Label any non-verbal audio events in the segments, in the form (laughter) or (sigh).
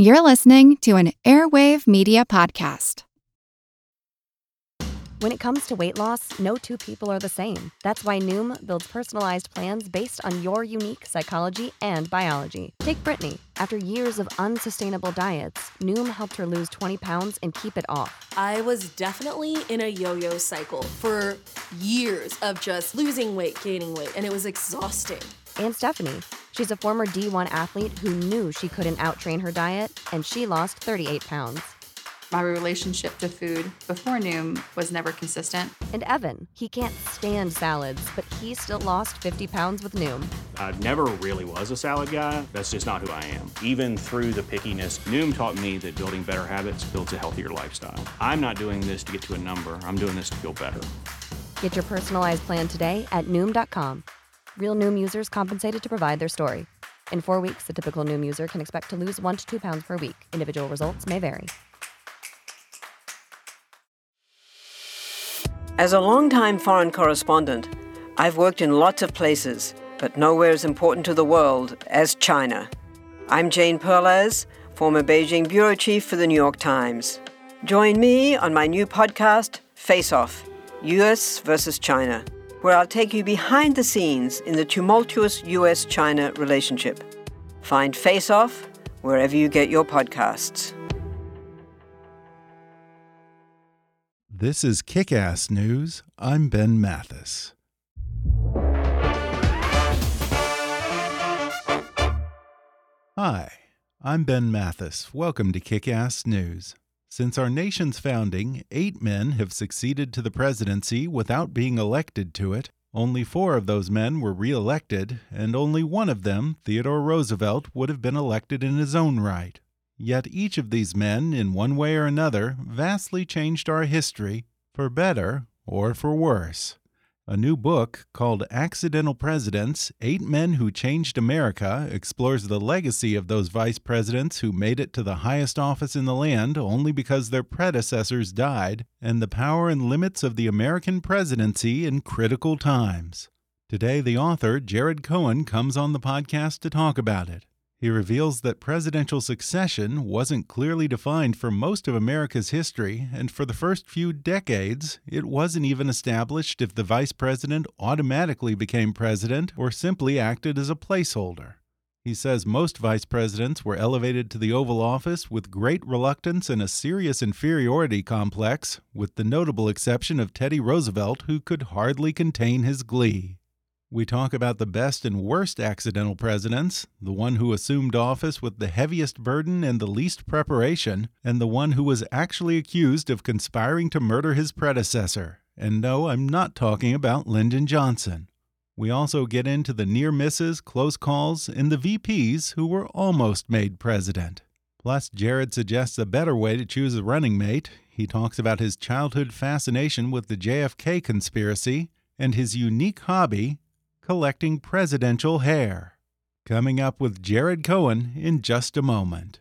You're listening to an Airwave Media Podcast. When it comes to weight loss, no two people are the same. That's why Noom builds personalized plans based on your unique psychology and biology. Take Brittany. After years of unsustainable diets, Noom helped her lose 20 pounds and keep it off. I was definitely in a yo yo cycle for years of just losing weight, gaining weight, and it was exhausting. And Stephanie. She's a former D1 athlete who knew she couldn't outtrain her diet, and she lost 38 pounds. My relationship to food before Noom was never consistent. And Evan, he can't stand salads, but he still lost 50 pounds with Noom. I never really was a salad guy. That's just not who I am. Even through the pickiness, Noom taught me that building better habits builds a healthier lifestyle. I'm not doing this to get to a number, I'm doing this to feel better. Get your personalized plan today at Noom.com. Real Noom users compensated to provide their story. In four weeks, the typical Noom user can expect to lose one to two pounds per week. Individual results may vary. As a longtime foreign correspondent, I've worked in lots of places, but nowhere as important to the world as China. I'm Jane Perlez, former Beijing bureau chief for the New York Times. Join me on my new podcast, Face Off US versus China, where I'll take you behind the scenes in the tumultuous US China relationship. Find Face Off wherever you get your podcasts. This is Kick Ass News. I'm Ben Mathis. Hi, I'm Ben Mathis. Welcome to Kick Ass News. Since our nation's founding, eight men have succeeded to the presidency without being elected to it. Only four of those men were re elected, and only one of them, Theodore Roosevelt, would have been elected in his own right. Yet each of these men, in one way or another, vastly changed our history, for better or for worse. A new book called Accidental Presidents Eight Men Who Changed America explores the legacy of those vice presidents who made it to the highest office in the land only because their predecessors died, and the power and limits of the American presidency in critical times. Today, the author, Jared Cohen, comes on the podcast to talk about it. He reveals that presidential succession wasn't clearly defined for most of America's history, and for the first few decades, it wasn't even established if the vice president automatically became president or simply acted as a placeholder. He says most vice presidents were elevated to the Oval Office with great reluctance and a serious inferiority complex, with the notable exception of Teddy Roosevelt, who could hardly contain his glee. We talk about the best and worst accidental presidents, the one who assumed office with the heaviest burden and the least preparation, and the one who was actually accused of conspiring to murder his predecessor. And no, I'm not talking about Lyndon Johnson. We also get into the near misses, close calls, and the VPs who were almost made president. Plus, Jared suggests a better way to choose a running mate. He talks about his childhood fascination with the JFK conspiracy and his unique hobby, collecting presidential hair. Coming up with Jared Cohen in just a moment.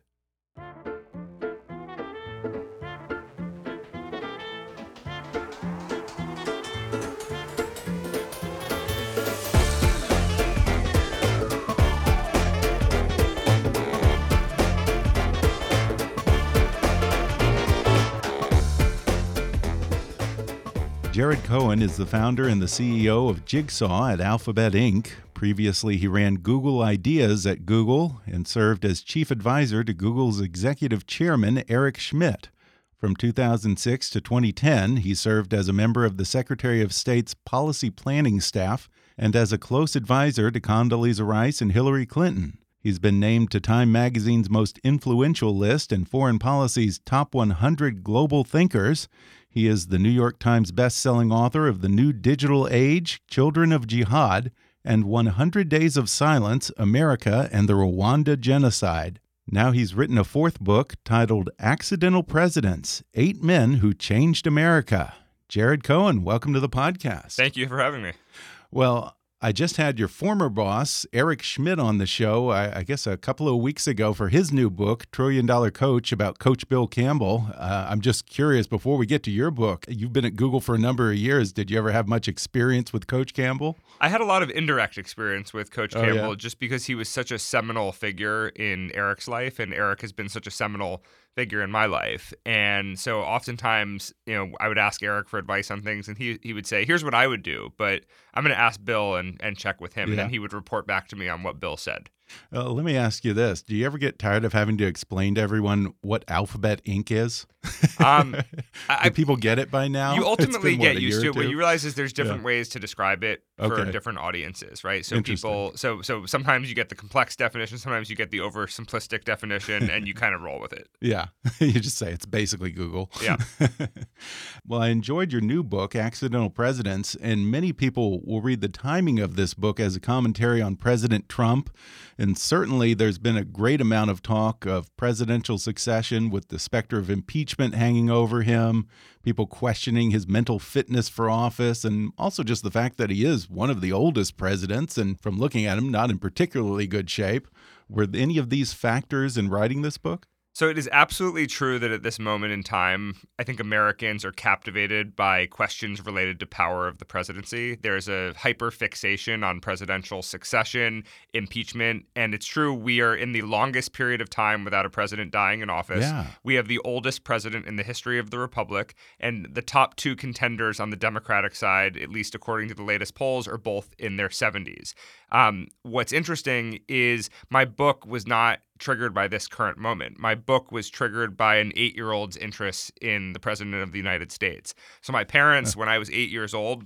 Jared Cohen is the founder and the CEO of Jigsaw at Alphabet Inc. Previously, he ran Google Ideas at Google and served as chief advisor to Google's executive chairman, Eric Schmidt. From 2006 to 2010, he served as a member of the Secretary of State's policy planning staff and as a close advisor to Condoleezza Rice and Hillary Clinton. He's been named to Time magazine's most influential list and Foreign Policy's top 100 global thinkers. He is the New York Times best-selling author of The New Digital Age, Children of Jihad, and 100 Days of Silence, America and the Rwanda Genocide. Now he's written a fourth book titled Accidental Presidents Eight Men Who Changed America. Jared Cohen, welcome to the podcast. Thank you for having me. Well, I just had your former boss, Eric Schmidt, on the show, I, I, guess a couple of weeks ago for his new book, Trillion Dollar Coach, about Coach Bill Campbell. Uh, I'm just curious, before we get to your book, you've been at Google for a number of years. Did you ever have much experience with Coach Campbell? I had a lot of indirect experience with Coach Oh, Campbell yeah? just because he was such a seminal figure in Eric's life, and Eric has been such a seminal figure in my life. And so oftentimes, you know, I would ask Eric for advice on things and he he would say, "Here's what I would do, but I'm going to ask Bill and and check with him." And then he would report back to me on what Bill said. Uh, let me ask you this Do you ever get tired of having to explain to everyone what Alphabet Inc. is? Um, (laughs) Do I- people get it by now? You ultimately what, get used to it. What you realize is there's Yeah. different ways to describe it for Okay. different audiences, right? So people, so so sometimes you get the complex definition, sometimes you get the oversimplistic definition, and you (laughs) kind of roll with it. Yeah, (laughs) you just say it's basically Google. Yeah. well, I enjoyed your new book, Accidental Presidents, and many people will read the timing of this book as a commentary on President Trump. And certainly there's been a great amount of talk of presidential succession with the specter of impeachment hanging over him, people questioning his mental fitness for office, and also just the fact that he is one of the oldest presidents, and from looking at him, not in particularly good shape. Were any of these factors in writing this book? So it is absolutely true that at this moment in time, I think Americans are captivated by questions related to power of the presidency. There's a hyper fixation on presidential succession, impeachment, and it's true we are in the longest period of time without a president dying in office. Yeah. We have the oldest president in the history of the republic, and the top two contenders on the Democratic side, at least according to the latest polls, are both in their 70s. Um, what's interesting is my book was not triggered by this current moment. My book was triggered by an eight year old's interest in the President of the United States. So, my parents, when I was eight years old,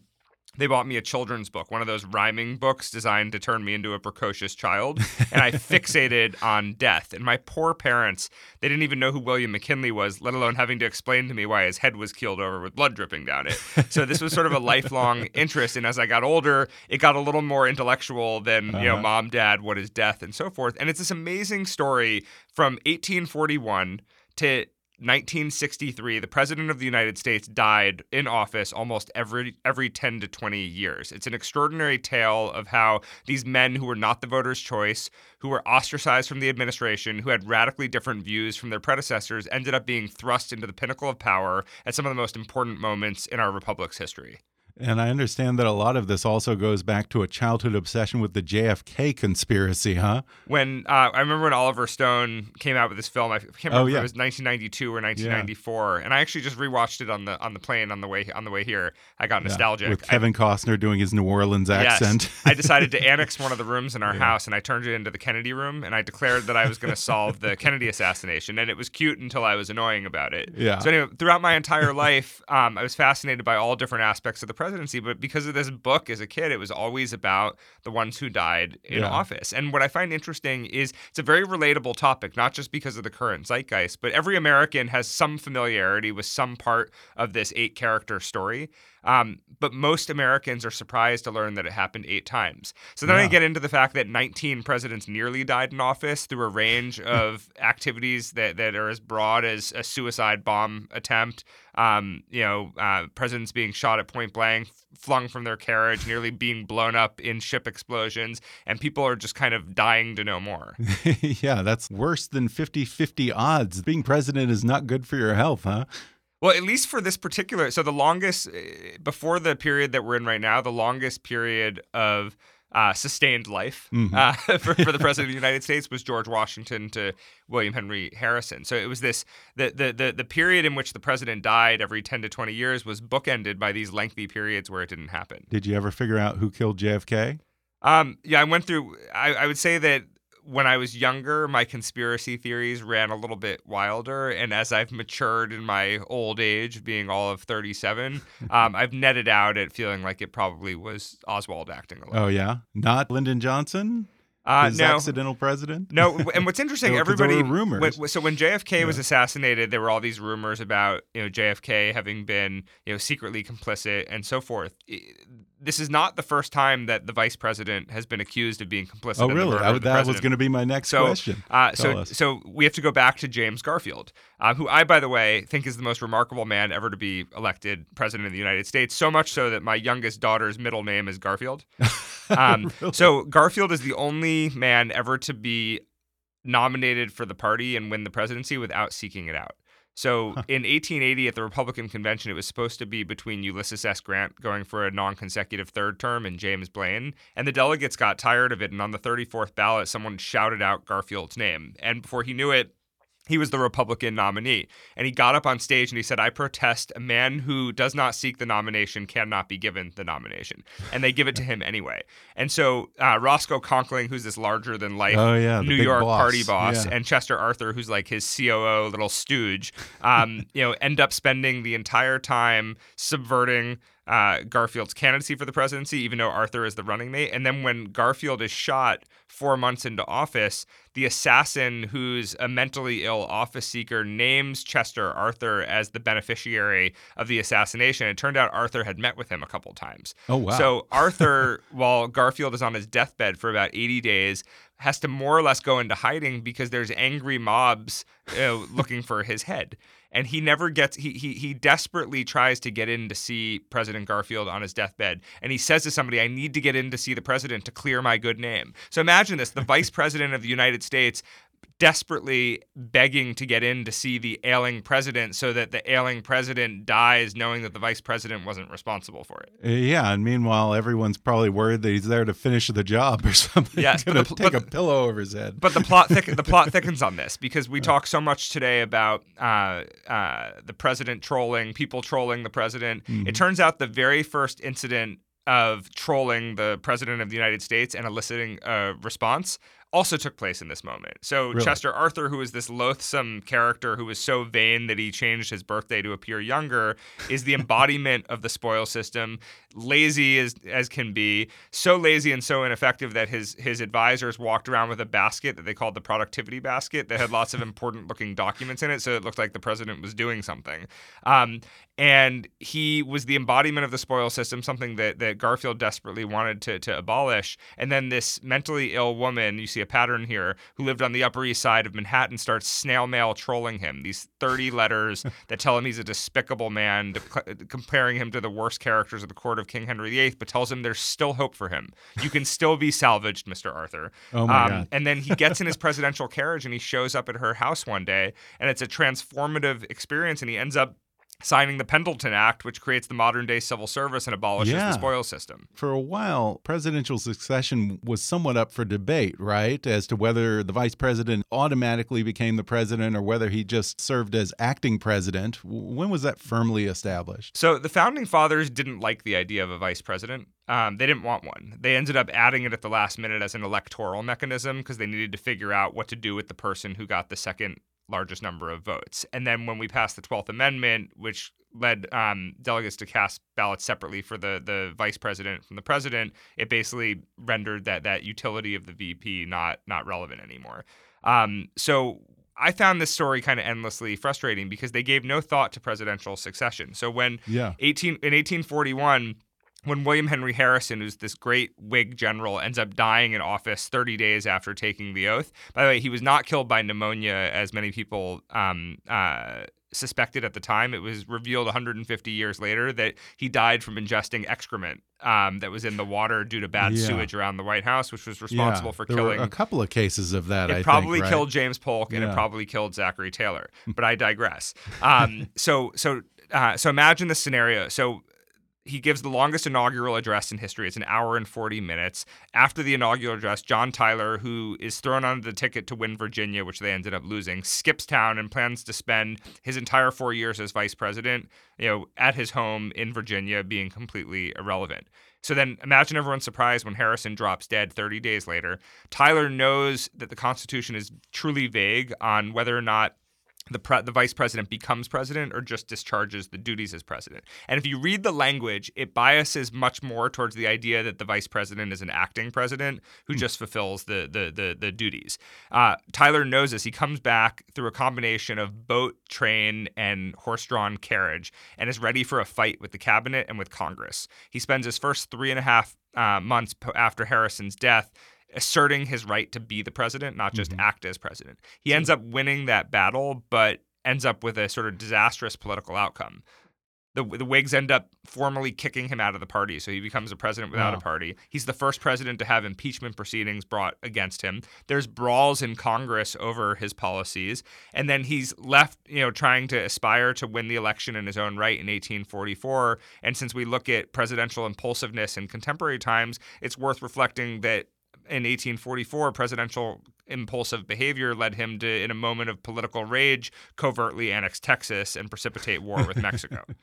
they bought me a children's book, one of those rhyming books designed to turn me into a precocious child. And I (laughs) fixated on death. And my poor parents, they didn't even know who William McKinley was, let alone having to explain to me why his head was keeled over with blood dripping down it. So this was sort of a (laughs) lifelong interest. And as I got older, it got a little more intellectual than, you know, Uh-huh. mom, dad, what is death, and so forth. And it's this amazing story from 1841 to 1963, the president of the United States died in office almost every every 10 to 20 years. It's an extraordinary tale of how these men who were not the voters' choice, who were ostracized from the administration, who had radically different views from their predecessors, ended up being thrust into the pinnacle of power at some of the most important moments in our republic's history. And I understand that a lot of this also goes back to a childhood obsession with the JFK conspiracy, huh? When uh, I remember when Oliver Stone came out with this film, I can't remember Oh, if it was 1992 or 1994, and I actually just rewatched it on the on the plane on the way on the way here. I got Yeah, nostalgic. With I- Kevin Costner doing his New Orleans accent. Yes. (laughs) I decided to (laughs) annex one of the rooms in our house and I turned it into the Kennedy room and I declared that I was going to solve the Kennedy assassination. And it was cute until I was annoying about it. Yeah. So, anyway, throughout my entire life, um, I was fascinated by all different aspects of the presidency. But because of this book as a kid, it was always about the ones who died in Yeah. office. And what I find interesting is it's a very relatable topic, not just because of the current zeitgeist, but every American has some familiarity with some part of this eight character story. Um, but most Americans are surprised to learn that it happened eight times. So then I get into the fact that 19 presidents nearly died in office through a range (laughs) of activities that, that are as broad as a suicide bomb attempt. Um, you know, uh, presidents being shot at point blank, flung from their carriage, nearly being blown up in ship explosions, and people are just kind of dying to know more. (laughs) yeah, that's worse than 50 50 odds. Being president is not good for your health, huh? Well, at least for this particular, so the longest uh, before the period that we're in right now, the longest period of uh, sustained life Mhm. uh, (laughs) for, for the (laughs) president of the United States was George Washington to William Henry Harrison. So it was this the, the the the period in which the president died every ten to twenty years was bookended by these lengthy periods where it didn't happen. Did you ever figure out who killed JFK? Um, yeah, I went through. I, I would say that when I was younger, my conspiracy theories ran a little bit wilder, and as I've matured in my old age, being all of thirty-seven, (laughs) um, I've netted out at feeling like it probably was Oswald acting alone. Oh, yeah? Not Lyndon Johnson? Uh, his no. accidental president? No, and what's (laughs) interesting, No, everybody. rumors. when- so when JFK was assassinated, there were all these rumors about you know JFK having been you know secretly complicit and so forth. This is not the first time that the vice president has been accused of being complicit. Oh, in the really? murder I- that was going to be my next So, question. Uh, so, us. so we have to go back to James Garfield, uh, who I, by the way, think is the most remarkable man ever to be elected president of the United States. So much so that my youngest daughter's middle name is Garfield. (laughs) Um, (laughs) So Garfield is the only man ever to be nominated for the party and win the presidency without seeking it out. So in 1880, at the Republican convention, it was supposed to be between Ulysses S. Grant going for a non consecutive third term and James Blaine. And the delegates got tired of it. And on the 34th ballot, someone shouted out Garfield's name. And before he knew it, he was the Republican nominee. And he got up on stage and he said, I protest a man who does not seek the nomination cannot be given the nomination. And they give it to him anyway. And so uh, Roscoe Conkling, who's this larger than life Oh, yeah, New York boss. party boss, Yeah. and Chester Arthur, who's like his COO, little stooge, um, (laughs) you know, end up spending the entire time subverting uh, Garfield's candidacy for the presidency, even though Arthur is the running mate. And then when Garfield is shot four months into office, the assassin, who's a mentally ill office seeker, names Chester Arthur as the beneficiary of the assassination. It turned out Arthur had met with him a couple times. Oh, wow. So (laughs) Arthur, while Garfield is on his deathbed for about 80 days, has to more or less go into hiding because there's angry mobs uh, looking for his head. And he never gets he, he he desperately tries to get in to see President Garfield on his deathbed. And he says to somebody, I need to get in to see the president to clear my good name. So imagine this, the vice president of the United States desperately begging to get in to see the ailing president so that the ailing president dies knowing that the vice president wasn't responsible for it. Uh, Yeah, and meanwhile, everyone's probably worried that he's there to finish the job or (laughs) something. Yes, but gonna the- take but a pillow over his head. But the plot thick, the plot (laughs) thickens on this because we talk so much today about uh, uh, the president trolling, people trolling the president. It turns out the very first incident of trolling the president of the United States and eliciting a response also took place in this moment. So Really? Chester Arthur, who is this loathsome character who was so vain that he changed his birthday to appear younger, is the (laughs) embodiment of the spoil system. Lazy as as can be, so lazy and so ineffective that his his advisors walked around with a basket that they called the productivity basket that had lots of (laughs) important looking documents in it, so it looked like the president was doing something. Um, and he was the embodiment of the spoil system, something that, that Garfield desperately wanted to, to abolish. And then this mentally ill woman, you see a pattern here, who lived on the Upper East Side of Manhattan, starts snail mail trolling him. These 30 (laughs) letters that tell him he's a despicable man, de- comparing him to the worst characters of the court of King Henry VIII, but tells him there's still hope for him. You can still be salvaged, Mr. Arthur. Oh, my um, God. And then he gets in his (laughs) presidential carriage and he shows up at her house one day, and it's a transformative experience, and he ends up signing the Pendleton Act, which creates the modern day civil service and abolishes Yeah. the spoils system. For a while, presidential succession was somewhat up for debate, right? As to whether the vice president automatically became the president or whether he just served as acting president. When was that firmly established? So the founding fathers didn't like the idea of a vice president. Um, they didn't want one. They ended up adding it at the last minute as an electoral mechanism because they needed to figure out what to do with the person who got the second largest number of votes. And then when we passed the 12th Amendment, which led um, delegates to cast ballots separately for the, the vice president from the president, it basically rendered that that utility of the VP not not relevant anymore. Um, so I found this story kind of endlessly frustrating because they gave no thought to presidential succession. So when Yeah. 18 in 1841 when William Henry Harrison, who's this great Whig general, ends up dying in office 30 days after taking the oath. By the way, he was not killed by pneumonia, as many people um, uh, suspected at the time. It was revealed 150 years later that he died from ingesting excrement um, that was in the water due to bad Yeah. sewage around the White House, which was responsible yeah, for killing a couple of cases of that. it I probably think, right? killed James Polk and it probably killed Zachary Taylor. (laughs) But I digress. Um, so so uh, so imagine this scenario. So he gives the longest inaugural address in history. It's an hour and 40 minutes. After the inaugural address, John Tyler, who is thrown on the ticket to win Virginia, which they ended up losing, skips town and plans to spend his entire four years as vice president, you know, at his home in Virginia, being completely irrelevant. So then imagine everyone's surprise when Harrison drops dead 30 days later. Tyler knows that the Constitution is truly vague on whether or not the pre- the vice president becomes president or just discharges the duties as president. And if you read the language, it biases much more towards the idea that the vice president is an acting president who just fulfills the the the, the duties. Uh, Tyler knows this. He comes back through a combination of boat, train, and horse-drawn carriage, and is ready for a fight with the cabinet and with Congress. He spends his first three and a half uh, months po- after Harrison's death asserting his right to be the president, not just mm-hmm. act as president. He ends up winning that battle, but ends up with a sort of disastrous political outcome. the, the Whigs end up formally kicking him out of the party. So he becomes a president without Wow. a party. He's the first president to have impeachment proceedings brought against him. There's brawls in Congress over his policies. And then he's left, you know, trying to aspire to win the election in his own right in 1844. And since we look at presidential impulsiveness in contemporary times, it's worth reflecting that in 1844, presidential impulsive behavior led him to, in a moment of political rage, covertly annex Texas and precipitate war with Mexico. (laughs)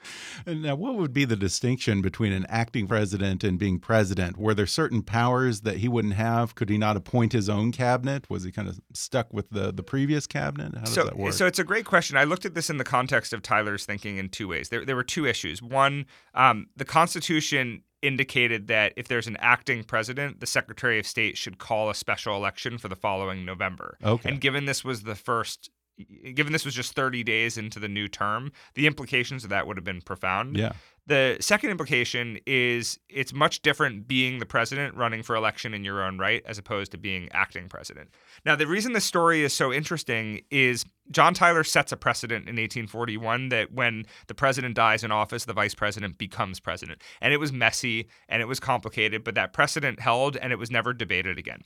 And now, what would be the distinction between an acting president and being president? Were there certain powers that he wouldn't have? Could he not appoint his own cabinet? Was he kind of stuck with the the previous cabinet? How does so, that work? so it's a great question. I looked at this in the context of Tyler's thinking in two ways. There, there were two issues. One, um, the Constitution indicated that if there's an acting president, the Secretary of State should call a special election for the following November. Okay. And given this was the first, given this was just 30 days into the new term, the implications of that would have been profound. yeah. The second implication is it's much different being the president running for election in your own right as opposed to being acting president. Now, the reason this story is so interesting is John Tyler sets a precedent in 1841 that when the president dies in office, the vice president becomes president. And it was messy and it was complicated, but that precedent held and it was never debated again.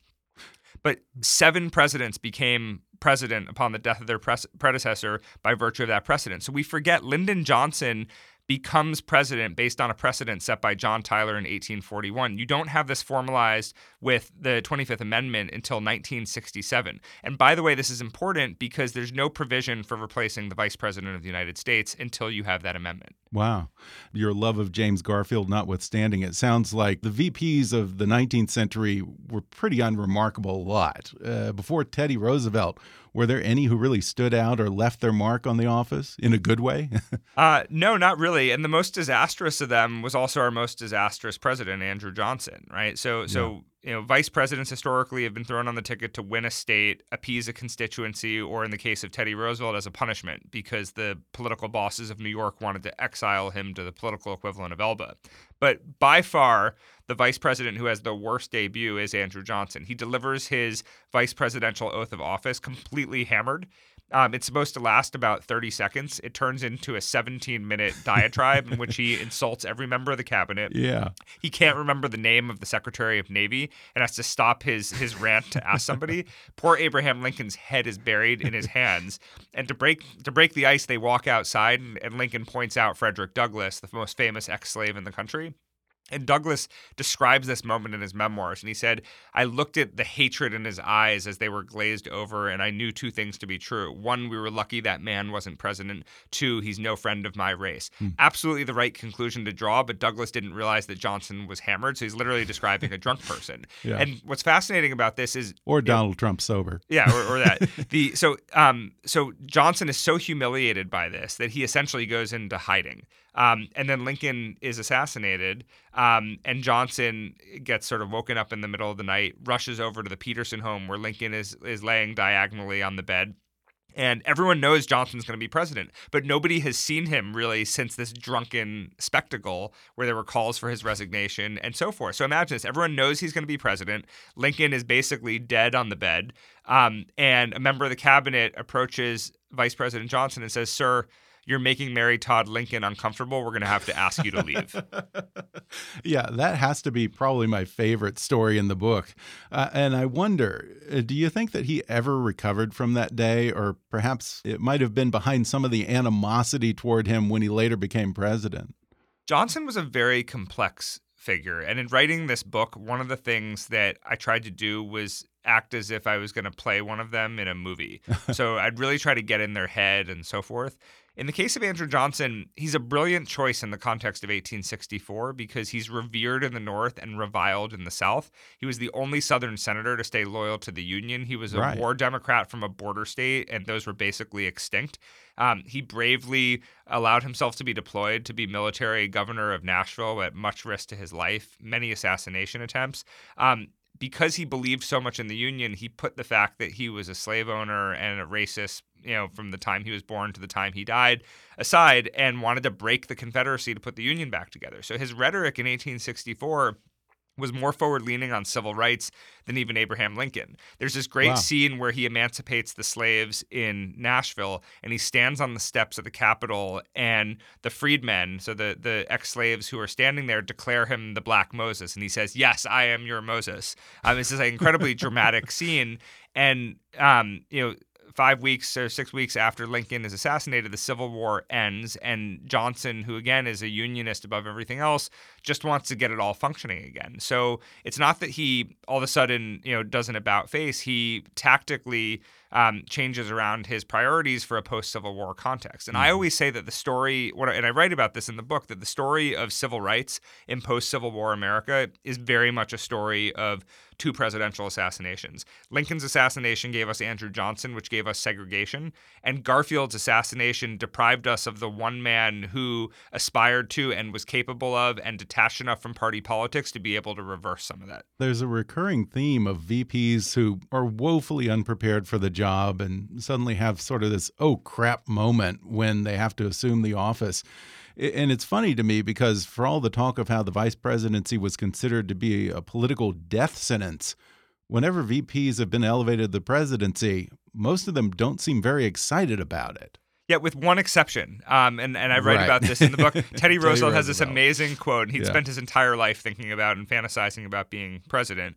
But seven presidents became president upon the death of their pres- predecessor by virtue of that precedent. So we forget Lyndon Johnson becomes president based on a precedent set by John Tyler in 1841. You don't have this formalized with the 25th Amendment until 1967. And by the way, this is important because there's no provision for replacing the vice president of the United States until you have that amendment. Wow. Your love of James Garfield notwithstanding, it sounds like the VPs of the 19th century were pretty unremarkable a lot. Uh, before Teddy Roosevelt, were there any who really stood out or left their mark on the office in a good way? (laughs) Uh, no, not really. And the most disastrous of them was also our most disastrous president, Andrew Johnson, right? So, so you know, vice presidents historically have been thrown on the ticket to win a state, appease a constituency, or in the case of Teddy Roosevelt, as a punishment because the political bosses of New York wanted to exile him to the political equivalent of Elba. But by far, the vice president who has the worst debut is Andrew Johnson. He delivers his vice presidential oath of office completely hammered. Um, it's supposed to last about 30 seconds. It turns into a 17 minute diatribe in which he (laughs) insults every member of the cabinet. yeah. He can't remember the name of the Secretary of Navy and has to stop his his rant to ask somebody. (laughs) Poor Abraham Lincoln's head is buried in his hands. And to break to break the ice, they walk outside and, and Lincoln points out Frederick Douglass, the most famous ex-slave in the country. And Douglass describes this moment in his memoirs. And he said, I looked at the hatred in his eyes as they were glazed over, and I knew two things to be true. One, we were lucky that man wasn't president. Two, he's no friend of my race. Absolutely the right conclusion to draw, but Douglass didn't realize that Johnson was hammered. So he's literally describing a drunk (laughs) person. Yeah. And what's fascinating about this is Or Donald Trump sober. yeah, or, or that. (laughs) the so um so Johnson is so humiliated by this that he essentially goes into hiding. Um, and then Lincoln is assassinated, um, and Johnson gets sort of woken up in the middle of the night, rushes over to the Petersen home where Lincoln is is laying diagonally on the bed. And everyone knows Johnson's going to be president, but nobody has seen him really since this drunken spectacle where there were calls for his resignation and so forth. So imagine this everyone knows he's going to be president. Lincoln is basically dead on the bed. Um, and a member of the cabinet approaches Vice President Johnson and says, Sir, you're making Mary Todd Lincoln uncomfortable. We're going to have to ask you to leave. (laughs) Yeah, that has to be probably my favorite story in the book. Uh, and I wonder, uh, do you think that he ever recovered from that day? Or perhaps it might have been behind some of the animosity toward him when he later became president? Johnson was a very complex figure. And in writing this book, one of the things that I tried to do was act as if I was going to play one of them in a movie. (laughs) so I'd really try to get in their head and so forth. In the case of Andrew Johnson, he's a brilliant choice in the context of 1864 because he's revered in the North and reviled in the South. He was the only Southern senator to stay loyal to the Union. He was a Right. war Democrat from a border state, and those were basically extinct. Um, he bravely allowed himself to be deployed to be military governor of Nashville at much risk to his life, many assassination attempts. Um, because he believed so much in the Union, he put the fact that he was a slave owner and a racist, you know, from the time he was born to the time he died, aside and wanted to break the Confederacy to put the Union back together. So his rhetoric in 1864 was more forward leaning on civil rights than even Abraham Lincoln. There's this great Wow. scene where he emancipates the slaves in Nashville and he stands on the steps of the Capitol and the freedmen, so the, the ex slaves who are standing there, declare him the Black Moses. And he says, Yes, I am your Moses. Um, this is an incredibly (laughs) dramatic scene. And, um, you know, five weeks or six weeks after Lincoln is assassinated, the Civil War ends, and Johnson, who again is a unionist above everything else, just wants to get it all functioning again. So it's not that he all of a sudden, you know, does an about face. He tactically um, changes around his priorities for a post-Civil War context. And I always say that the story, what, I- and I write about this in the book, that the story of civil rights in post-Civil War America is very much a story of two presidential assassinations. Lincoln's assassination gave us Andrew Johnson, which gave us segregation, and Garfield's assassination deprived us of the one man who aspired to and was capable of and detached enough from party politics to be able to reverse some of that. There's a recurring theme of VPs who are woefully unprepared for the job and suddenly have sort of this oh crap moment when they have to assume the office. And it's funny to me because for all the talk of how the vice presidency was considered to be a political death sentence, whenever VPs have been elevated to the presidency, most of them don't seem very excited about it. Yeah, with one exception. Um, and, and I write Right. about this in the book. (laughs) Teddy Teddy Roosevelt has this amazing quote, and he'd Yeah. spent his entire life thinking about and fantasizing about being president.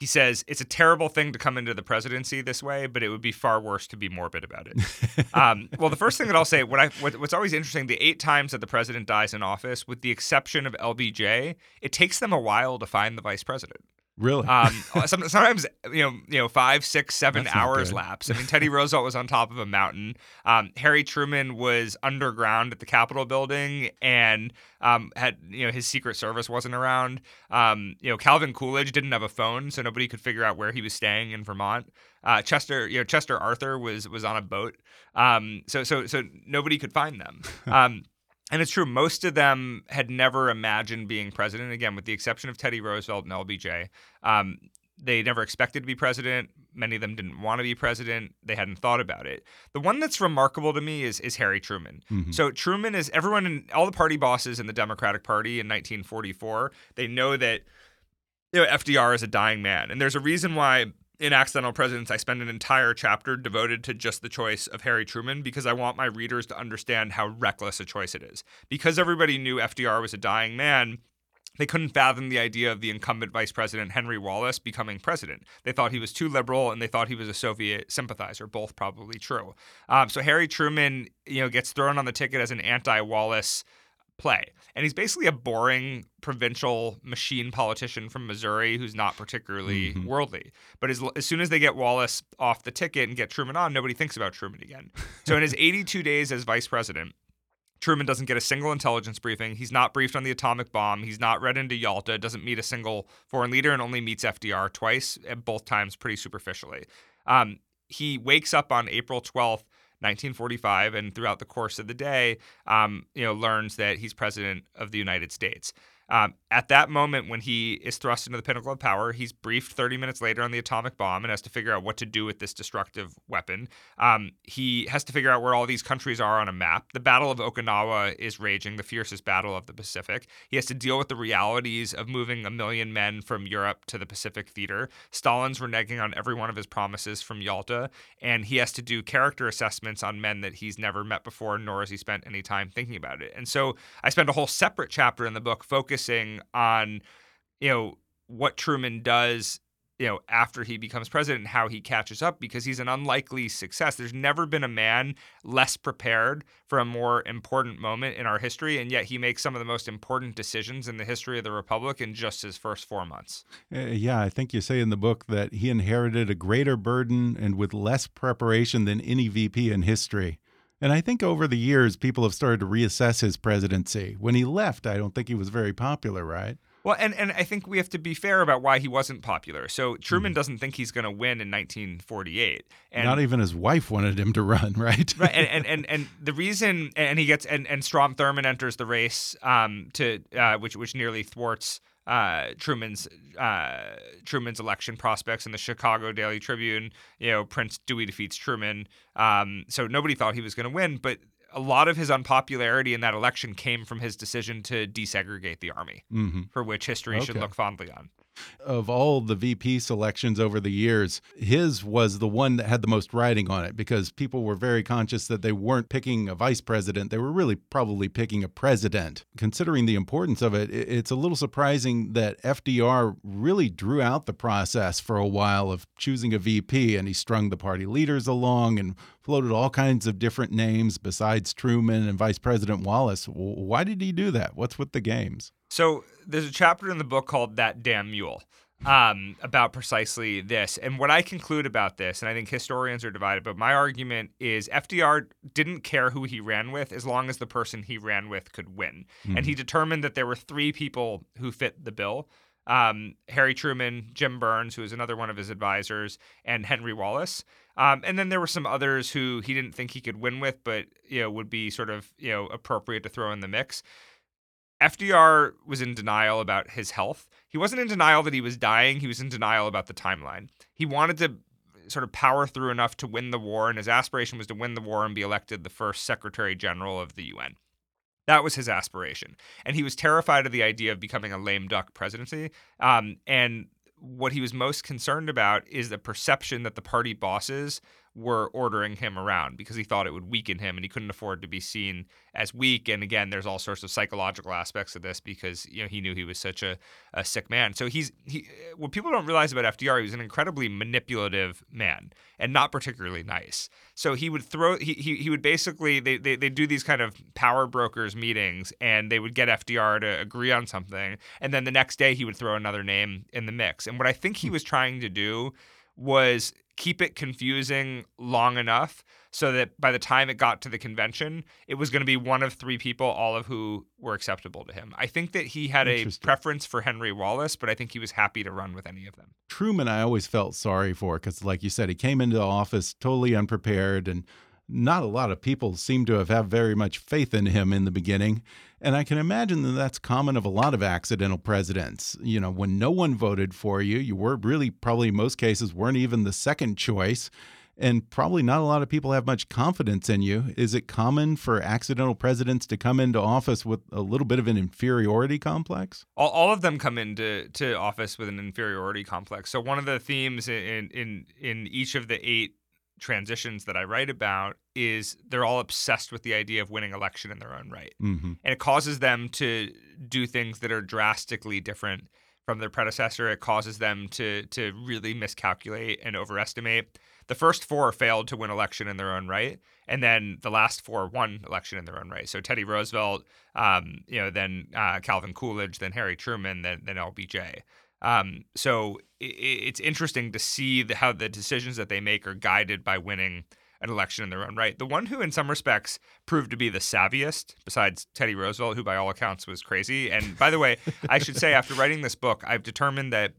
He says, It's a terrible thing to come into the presidency this way, but it would be far worse to be morbid about it. (laughs) um, well, the first thing that I'll say, what I, what, what's always interesting, the eight times that the president dies in office, with the exception of LBJ, it takes them a while to find the vice president. Really? Um, sometimes you know, you know, five, six, seven That's hours lapse. I mean, Teddy Roosevelt was on top of a mountain. Um, Harry Truman was underground at the Capitol building, and um, had you know his Secret Service wasn't around. Um, you know, Calvin Coolidge didn't have a phone, so nobody could figure out where he was staying in Vermont. Uh, Chester, you know, Chester Arthur was was on a boat. Um, so so so nobody could find them. (laughs) And it's true, most of them had never imagined being president, again, with the exception of Teddy Roosevelt and LBJ. Um, they never expected to be president. Many of them didn't want to be president. They hadn't thought about it. The one that's remarkable to me is, is Harry Truman. So Truman is everyone in all the party bosses in the Democratic Party in 1944. They know that you know, FDR is a dying man. And there's a reason why in Accidental Presidents I spend an entire chapter devoted to just the choice of Harry Truman because I want my readers to understand how reckless a choice it is. Because everybody knew FDR was a dying man, they couldn't fathom the idea of the incumbent vice president Henry Wallace becoming president. They thought he was too liberal, and they thought he was a Soviet sympathizer. Both probably true. Um, so Harry Truman, you know, gets thrown on the ticket as an anti-Wallace play, and he's basically a boring provincial machine politician from Missouri who's not particularly worldly. But as, as soon as they get Wallace off the ticket and get Truman on, nobody thinks about Truman again. (laughs) So in his 82 days as vice president. Truman doesn't get a single intelligence briefing. He's not briefed on the atomic bomb. He's not read into Yalta, doesn't meet a single foreign leader, and only meets FDR twice, and both times pretty superficially. Um, he wakes up on April 12th, 1945, and throughout the course of the day, um, you know, learns that he's president of the United States. Um, at that moment, when he is thrust into the pinnacle of power, he's briefed 30 minutes later on the atomic bomb and has to figure out what to do with this destructive weapon. Um, he has to figure out where all these countries are on a map. The Battle of Okinawa is raging, the fiercest battle of the Pacific. He has to deal with the realities of moving a million men from Europe to the Pacific theater. Stalin's reneging on every one of his promises from Yalta, and he has to do character assessments on men that he's never met before, nor has he spent any time thinking about it. And so I spend a whole separate chapter in the book focusing on, you know, what Truman does you know, after he becomes president and how he catches up because he's an unlikely success. There's never been a man less prepared for a more important moment in our history, and yet he makes some of the most important decisions in the history of the Republic in just his first four months. Uh, yeah, I think you say in the book that he inherited a greater burden and with less preparation than any VP in history. And I think over the years, people have started to reassess his presidency. When he left, I don't think he was very popular, right? Well, and, and I think we have to be fair about why he wasn't popular. So Truman doesn't think he's going to win in 1948. And Not even his wife wanted him to run, (laughs) right? right and, and, and, and the reason and he gets and, and Strom Thurmond enters the race um to uh, which which nearly thwarts uh, Truman's uh, Truman's election prospects in the Chicago Daily Tribune. You know, Prince Dewey defeats Truman. Um, so nobody thought he was going to win, but a lot of his unpopularity in that election came from his decision to desegregate the army, Mhm. for which history should look fondly on. Of all the VP selections over the years, his was the one that had the most writing on it because people were very conscious that they weren't picking a vice president. They were really probably picking a president. Considering the importance of it, it's a little surprising that FDR really drew out the process for a while of choosing a VP and he strung the party leaders along and floated all kinds of different names besides Truman and Vice President Wallace. Why did he do that? What's with the games? So there's a chapter in the book called "That Damn Mule." Um, about precisely this. And what I conclude about this, and I think historians are divided, but my argument is FDR didn't care who he ran with as long as the person he ran with could win. And he determined that there were three people who fit the bill um, Harry Truman, Jim Byrnes, who was another one of his advisors, and Henry Wallace. Um, and then there were some others who he didn't think he could win with, but you know would be sort of you know appropriate to throw in the mix. FDR was in denial about his health. He wasn't in denial that he was dying. He was in denial about the timeline. He wanted to sort of power through enough to win the war, and his aspiration was to win the war and be elected the first Secretary General of the UN. That was his aspiration. And he was terrified of the idea of becoming a lame duck presidency. Um, and what he was most concerned about is the perception that the party bosses were ordering him around because he thought it would weaken him and he couldn't afford to be seen as weak. And again, there's all sorts of psychological aspects of this because you know he knew he was such a, a sick man. So he's he what people don't realize about FDR, he was an incredibly manipulative man and not particularly nice. So he would throw he he, he would basically they, they they do these kind of power brokers meetings and they would get FDR to agree on something and then the next day he would throw another name in the mix. And what I think he hmm. was trying to do was keep it confusing long enough so that by the time it got to the convention, it was going to be one of three people, all of who were acceptable to him. I think that he had a preference for Henry Wallace, but I think he was happy to run with any of them. Truman, I always felt sorry for because, like you said, he came into the office totally unprepared, and not a lot of people seem to have had very much faith in him in the beginning. And I can imagine that that's common of a lot of accidental presidents. You know, when no one voted for you, you were really probably in most cases weren't even the second choice. And probably not a lot of people have much confidence in you. Is it common for accidental presidents to come into office with a little bit of an inferiority complex? All, all of them come into to office with an inferiority complex. So one of the themes in in in each of the eight transitions that I write about is they're all obsessed with the idea of winning election in their own right. Mm-hmm. and it causes them to do things that are drastically different from their predecessor. It causes them to to really miscalculate and overestimate. The first four failed to win election in their own right, and then the last four won election in their own right. So Teddy Roosevelt, um, you know, then uh, Calvin Coolidge, then Harry Truman, then then LBJ. Um, so i it's interesting to see the, how the decisions that they make are guided by winning an election in their own right. The one who, in some respects, proved to be the savviest, besides Teddy Roosevelt, who by all accounts was crazy. And by the way, I should say, after writing this book, I've determined that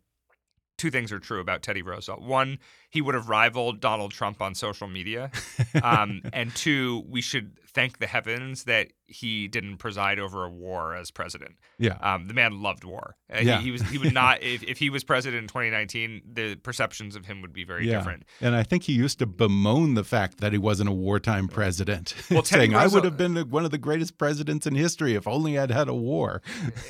two things are true about Teddy Roosevelt. One, he would have rivaled Donald Trump on social media. (laughs) Um, and two, we should thank the heavens that he didn't preside over a war as president. Yeah. Um, the man loved war. Uh, Yeah. he, he was he would (laughs) not if, if he was president in 2019, the perceptions of him would be very different. And I think he used to bemoan the fact that he wasn't a wartime president, (laughs) Well, Teddy saying, "I would have been one of the greatest presidents in history if only I'd had a war."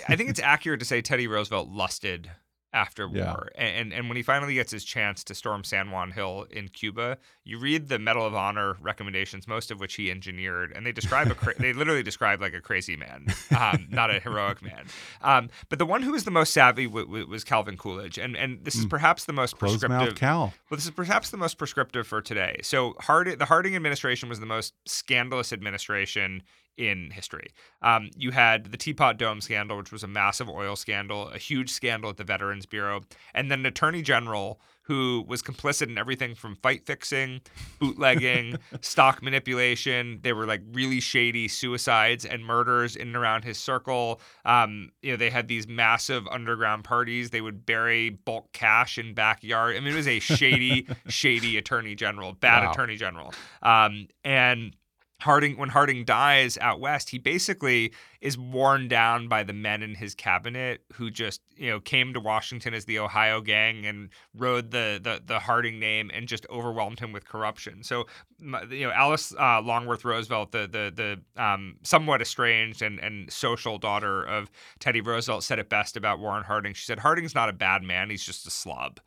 I think it's accurate to say Teddy Roosevelt lusted after Yeah. war, and, and and when he finally gets his chance to storm San Juan Hill in Cuba, you read the Medal of Honor recommendations, most of which he engineered, and they describe a cra- (laughs) they literally describe like a crazy man, um, not a heroic man. Um, but the one who was the most savvy w- w- was Calvin Coolidge, and and this is perhaps the most Hmm. Mouth prescriptive. Cal. Well, this is perhaps the most prescriptive for today. So, Hard- the Harding administration was the most scandalous administration in history. Um, you had the Teapot Dome scandal, which was a massive oil scandal, a huge scandal at the Veterans Bureau, and then an attorney general who was complicit in everything from fight fixing, bootlegging, (laughs) stock manipulation. They were like really shady suicides and murders in and around his circle. Um, you know, they had these massive underground parties. They would bury bulk cash in backyard. I mean, it was a shady, (laughs) shady attorney general, bad Wow. attorney general. Um, and Harding when Harding dies out west, he basically is worn down by the men in his cabinet who just you know came to Washington as the Ohio gang and rode the the, the Harding name and just overwhelmed him with corruption. So you know Alice uh, Longworth Roosevelt, the the the um, somewhat estranged and and social daughter of Teddy Roosevelt, said it best about Warren Harding. She said Harding's not a bad man; he's just a slob,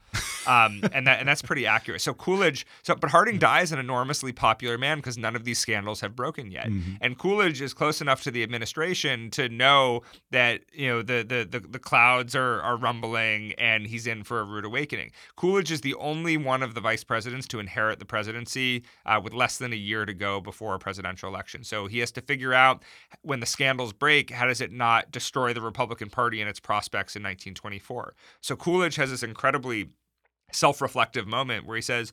um, and that and that's pretty accurate. So Coolidge, so but Harding dies an enormously popular man because none of these scandals have broken yet, mm-hmm. and Coolidge is close enough to the administration to know that you know the the the, the clouds are are rumbling and he's in for a rude awakening. Coolidge is the only one of the vice presidents to inherit the presidency uh, with less than a year to go before a presidential election. So he has to figure out when the scandals break, how does it not destroy the Republican Party and its prospects in 1924? So Coolidge has this incredibly self-reflective moment where he says,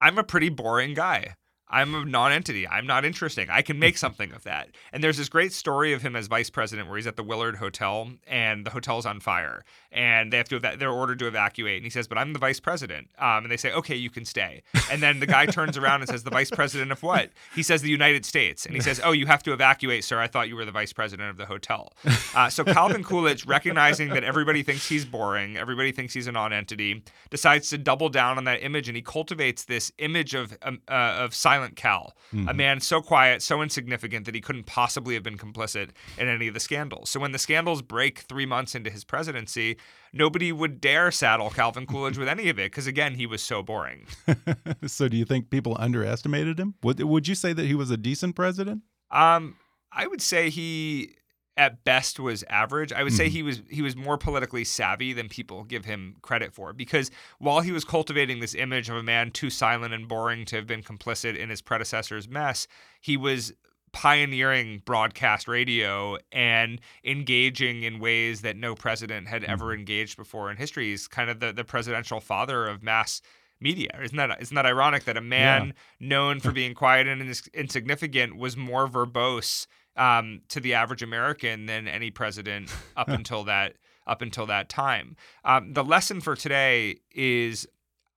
"I'm a pretty boring guy." I'm a non-entity. I'm not interesting. I can make something of that. And there's this great story of him as vice president where he's at the Willard Hotel and the hotel's on fire and they have to they're ordered to evacuate and he says, "But I'm the vice president." Um, and they say, "Okay, you can stay." And then the guy turns around and says, "The vice president of what?" He says, "The United States." And he says, "Oh, you have to evacuate, sir. I thought you were the vice president of the hotel." Uh, so Calvin (laughs) Coolidge, recognizing that everybody thinks he's boring, everybody thinks he's a non-entity, decides to double down on that image and he cultivates this image of um, uh, of Silent Cal, mm-hmm. a man so quiet, so insignificant that he couldn't possibly have been complicit in any of the scandals. So when the scandals break 3 months into his presidency, nobody would dare saddle Calvin Coolidge with any of it because again, he was so boring. (laughs) so do you think people underestimated him? Would would you say that he was a decent president? Um, I would say he at best was average. I would say mm-hmm. he was he was more politically savvy than people give him credit for because while he was cultivating this image of a man too silent and boring to have been complicit in his predecessor's mess, he was pioneering broadcast radio and engaging in ways that no president had ever mm-hmm. engaged before in history. He's kind of the, the presidential father of mass media. Isn't that isn't that ironic that a man yeah. known for being quiet and insignificant was more verbose um, to the average American than any president (laughs) up until that up until that time. Um, the lesson for today is,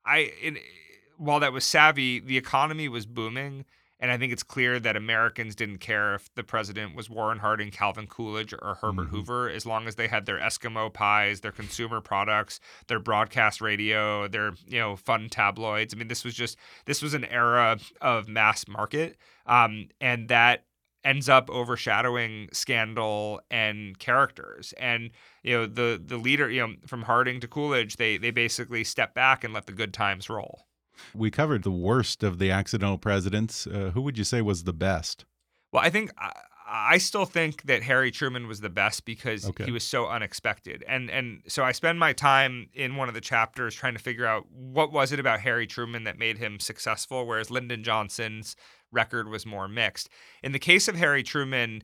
I in, while that was savvy, the economy was booming. And I think it's clear that Americans didn't care if the president was Warren Harding, Calvin Coolidge, or Herbert mm-hmm. Hoover, as long as they had their Eskimo pies, their consumer products, their broadcast radio, their you know fun tabloids. I mean, this was just this was an era of mass market, um, and that ends up overshadowing scandal and characters. And you know the the leader you know from harding to coolidge they they basically step back and let the good times roll. We covered the worst of the accidental presidents. Uh, who would you say was the best? Well i think I, still think that Harry Truman was the best because okay. he was so unexpected. And and so I spend my time in one of the chapters trying to figure out what was it about Harry Truman that made him successful whereas Lyndon Johnson's record was more mixed. In the case of Harry Truman,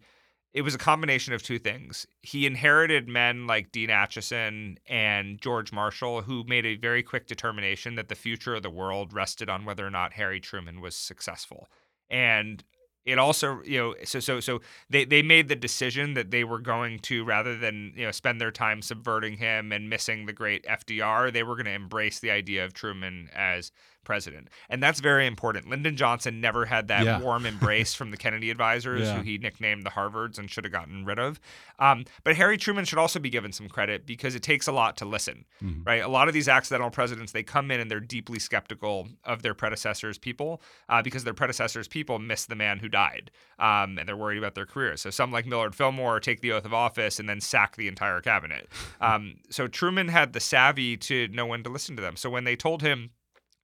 it was a combination of two things. He inherited men like Dean Acheson and George Marshall, who made a very quick determination that the future of the world rested on whether or not Harry Truman was successful. And it also you know so so so they they made the decision that they were going to rather than you know spend their time subverting him and missing the great FDR they were going to embrace the idea of Truman as president and that's very important Lyndon Johnson never had that yeah. warm embrace from the Kennedy advisors yeah. who he nicknamed the Harvards and should have gotten rid of um, but Harry Truman should also be given some credit because it takes a lot to listen mm-hmm. right a lot of these accidental presidents they come in and they're deeply skeptical of their predecessors people uh, because their predecessors people miss the man who died, um, and they're worried about their careers. So some like Millard Fillmore take the oath of office and then sack the entire cabinet. (laughs) Um, so Truman had the savvy to know when to listen to them. So when they told him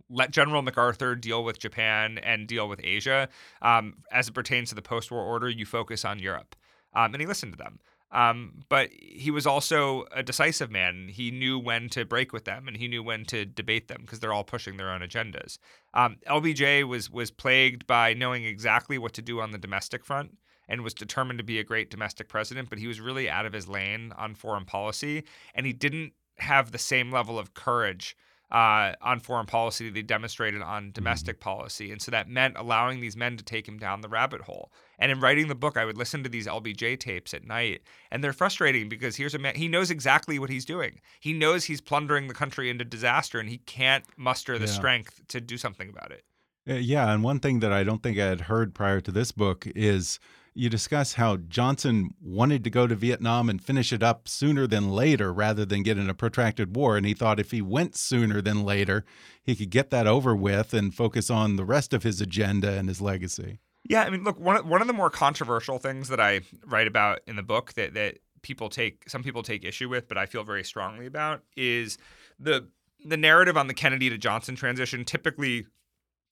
let General MacArthur deal with Japan and deal with Asia. Um, as it pertains to the post war order, you focus on Europe. Um, and he listened to them. Um, but he was also a decisive man. He knew when to break with them, and he knew when to debate them because they're all pushing their own agendas. Um, LBJ was was plagued by knowing exactly what to do on the domestic front and was determined to be a great domestic president, but he was really out of his lane on foreign policy, and he didn't have the same level of courage uh, on foreign policy they demonstrated on mm-hmm. domestic mm-hmm. policy. And so that meant allowing these men to take him down the rabbit hole. And in writing the book, I would listen to these LBJ tapes at night, and they're frustrating because here's a man, he knows exactly what he's doing. He knows he's plundering the country into disaster, and he can't muster the yeah. strength to do something about it. Uh, yeah, and one thing that I don't think I had heard prior to this book is you discuss how Johnson wanted to go to Vietnam and finish it up sooner than later rather than get in a protracted war. And he thought if he went sooner than later, he could get that over with and focus on the rest of his agenda and his legacy. Yeah, I mean, look, one of, one of the more controversial things that I write about in the book that that people take some people take issue with, but I feel very strongly about is the the narrative on the Kennedy to Johnson transition typically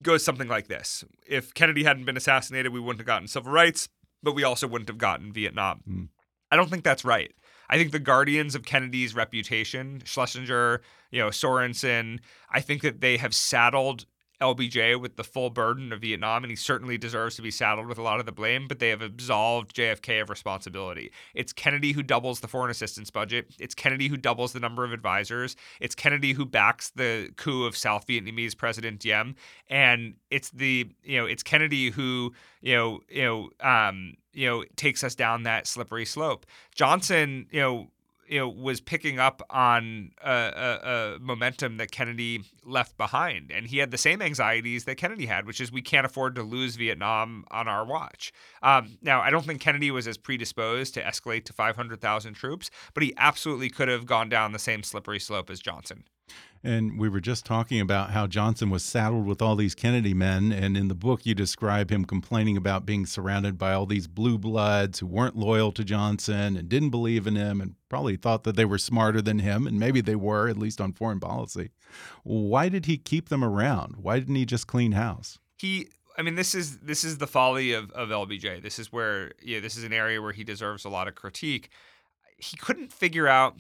goes something like this. If Kennedy hadn't been assassinated, we wouldn't have gotten civil rights but we also wouldn't have gotten Vietnam. Mm. I don't think that's right. I think the guardians of Kennedy's reputation, Schlesinger, you know, Sorensen, I think that they have saddled LBJ with the full burden of Vietnam, and he certainly deserves to be saddled with a lot of the blame, but they have absolved JFK of responsibility. It's Kennedy who doubles the foreign assistance budget. It's Kennedy who doubles the number of advisors. It's Kennedy who backs the coup of South Vietnamese President Diem. And it's the, you know, it's Kennedy who, you know, you know, um, you know, takes us down that slippery slope. Johnson, you know, you know was picking up on a, a, a, momentum that Kennedy left behind, and he had the same anxieties that Kennedy had, which is we can't afford to lose Vietnam on our watch. Um, now, I don't think Kennedy was as predisposed to escalate to 500,000 troops, but he absolutely could have gone down the same slippery slope as Johnson. And we were just talking about how Johnson was saddled with all these Kennedy men. And in the book, you describe him complaining about being surrounded by all these blue bloods who weren't loyal to Johnson and didn't believe in him and probably thought that they were smarter than him. And maybe they were, at least on foreign policy. Why did he keep them around? Why didn't he just clean house? He I mean, this is this is the folly of, of LBJ. This is where yeah, this is an area where he deserves a lot of critique. He couldn't figure out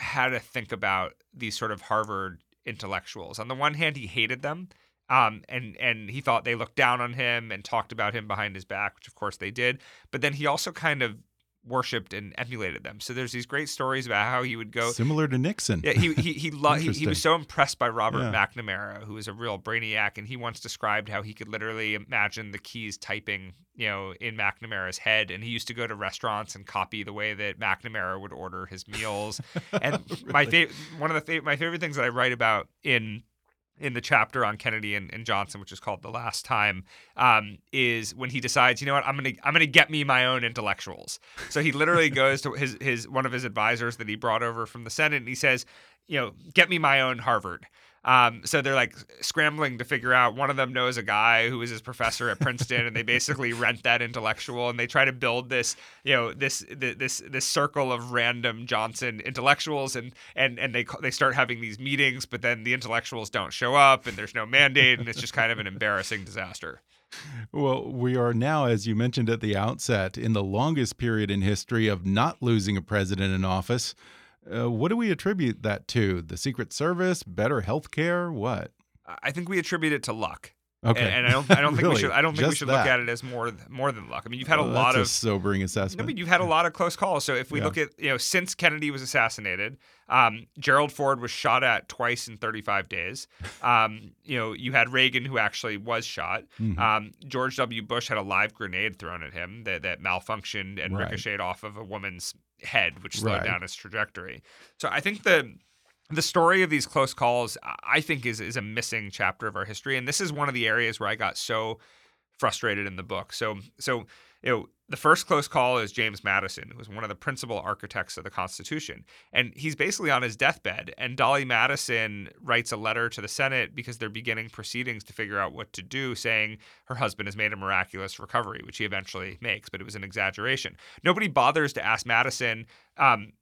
how to think about these sort of Harvard intellectuals. On the one hand, he hated them, um, and and he thought they looked down on him and talked about him behind his back, which of course they did. But then he also kind of worshipped and emulated them. So there's these great stories about how he would go similar to Nixon. Yeah, he he he, lo- he, he, was so impressed by Robert yeah. McNamara, who was a real brainiac, and he once described how he could literally imagine the keys typing, you know, in McNamara's head, and he used to go to restaurants and copy the way that McNamara would order his meals. (laughs) And really? my favorite, one of the fa- my favorite things that I write about in in the chapter on Kennedy and, and, Johnson, which is called "The Last Time," um, is when he decides, you know what, I'm gonna I'm gonna get me my own intellectuals. So he literally (laughs) goes to his his one of his advisors that he brought over from the Senate, and he says, you know, get me my own Harvard. Um, so they're like scrambling to figure out. One of them knows a guy who is his professor at Princeton, and they basically (laughs) rent that intellectual, and they try to build this, you know, this this this circle of random Johnson intellectuals, and and and they they start having these meetings, but then the intellectuals don't show up, and there's no mandate, and it's just kind of an embarrassing disaster. Well, we are now, as you mentioned at the outset, in the longest period in history of not losing a president in office. Uh, what do we attribute that to? The Secret Service, better health care, what? I think we attribute it to luck. Okay, and, and I don't, I don't (laughs) think really? we should. I don't think Just we should that. look at it as more, more than luck. I mean, you've had a lot of a sobering assessment. I mean, you've had a lot of close calls. So if we yeah. look at, you know, since Kennedy was assassinated, um, Gerald Ford was shot at twice in 35 days. Um, you know, you had Reagan who actually was shot. Mm-hmm. Um, George W. Bush had a live grenade thrown at him that, that malfunctioned and right. ricocheted off of a woman's head, which slowed right. down his trajectory. So I think the the story of these close calls, I think, is is a missing chapter of our history, and this is one of the areas where I got so frustrated in the book. So so you know the first close call is James Madison, who was one of the principal architects of the Constitution. And he's basically on his deathbed. And Dolley Madison writes a letter to the Senate because they're beginning proceedings to figure out what to do, saying her husband has made a miraculous recovery, which he eventually makes, but it was an exaggeration. Nobody bothers to ask Madison, um,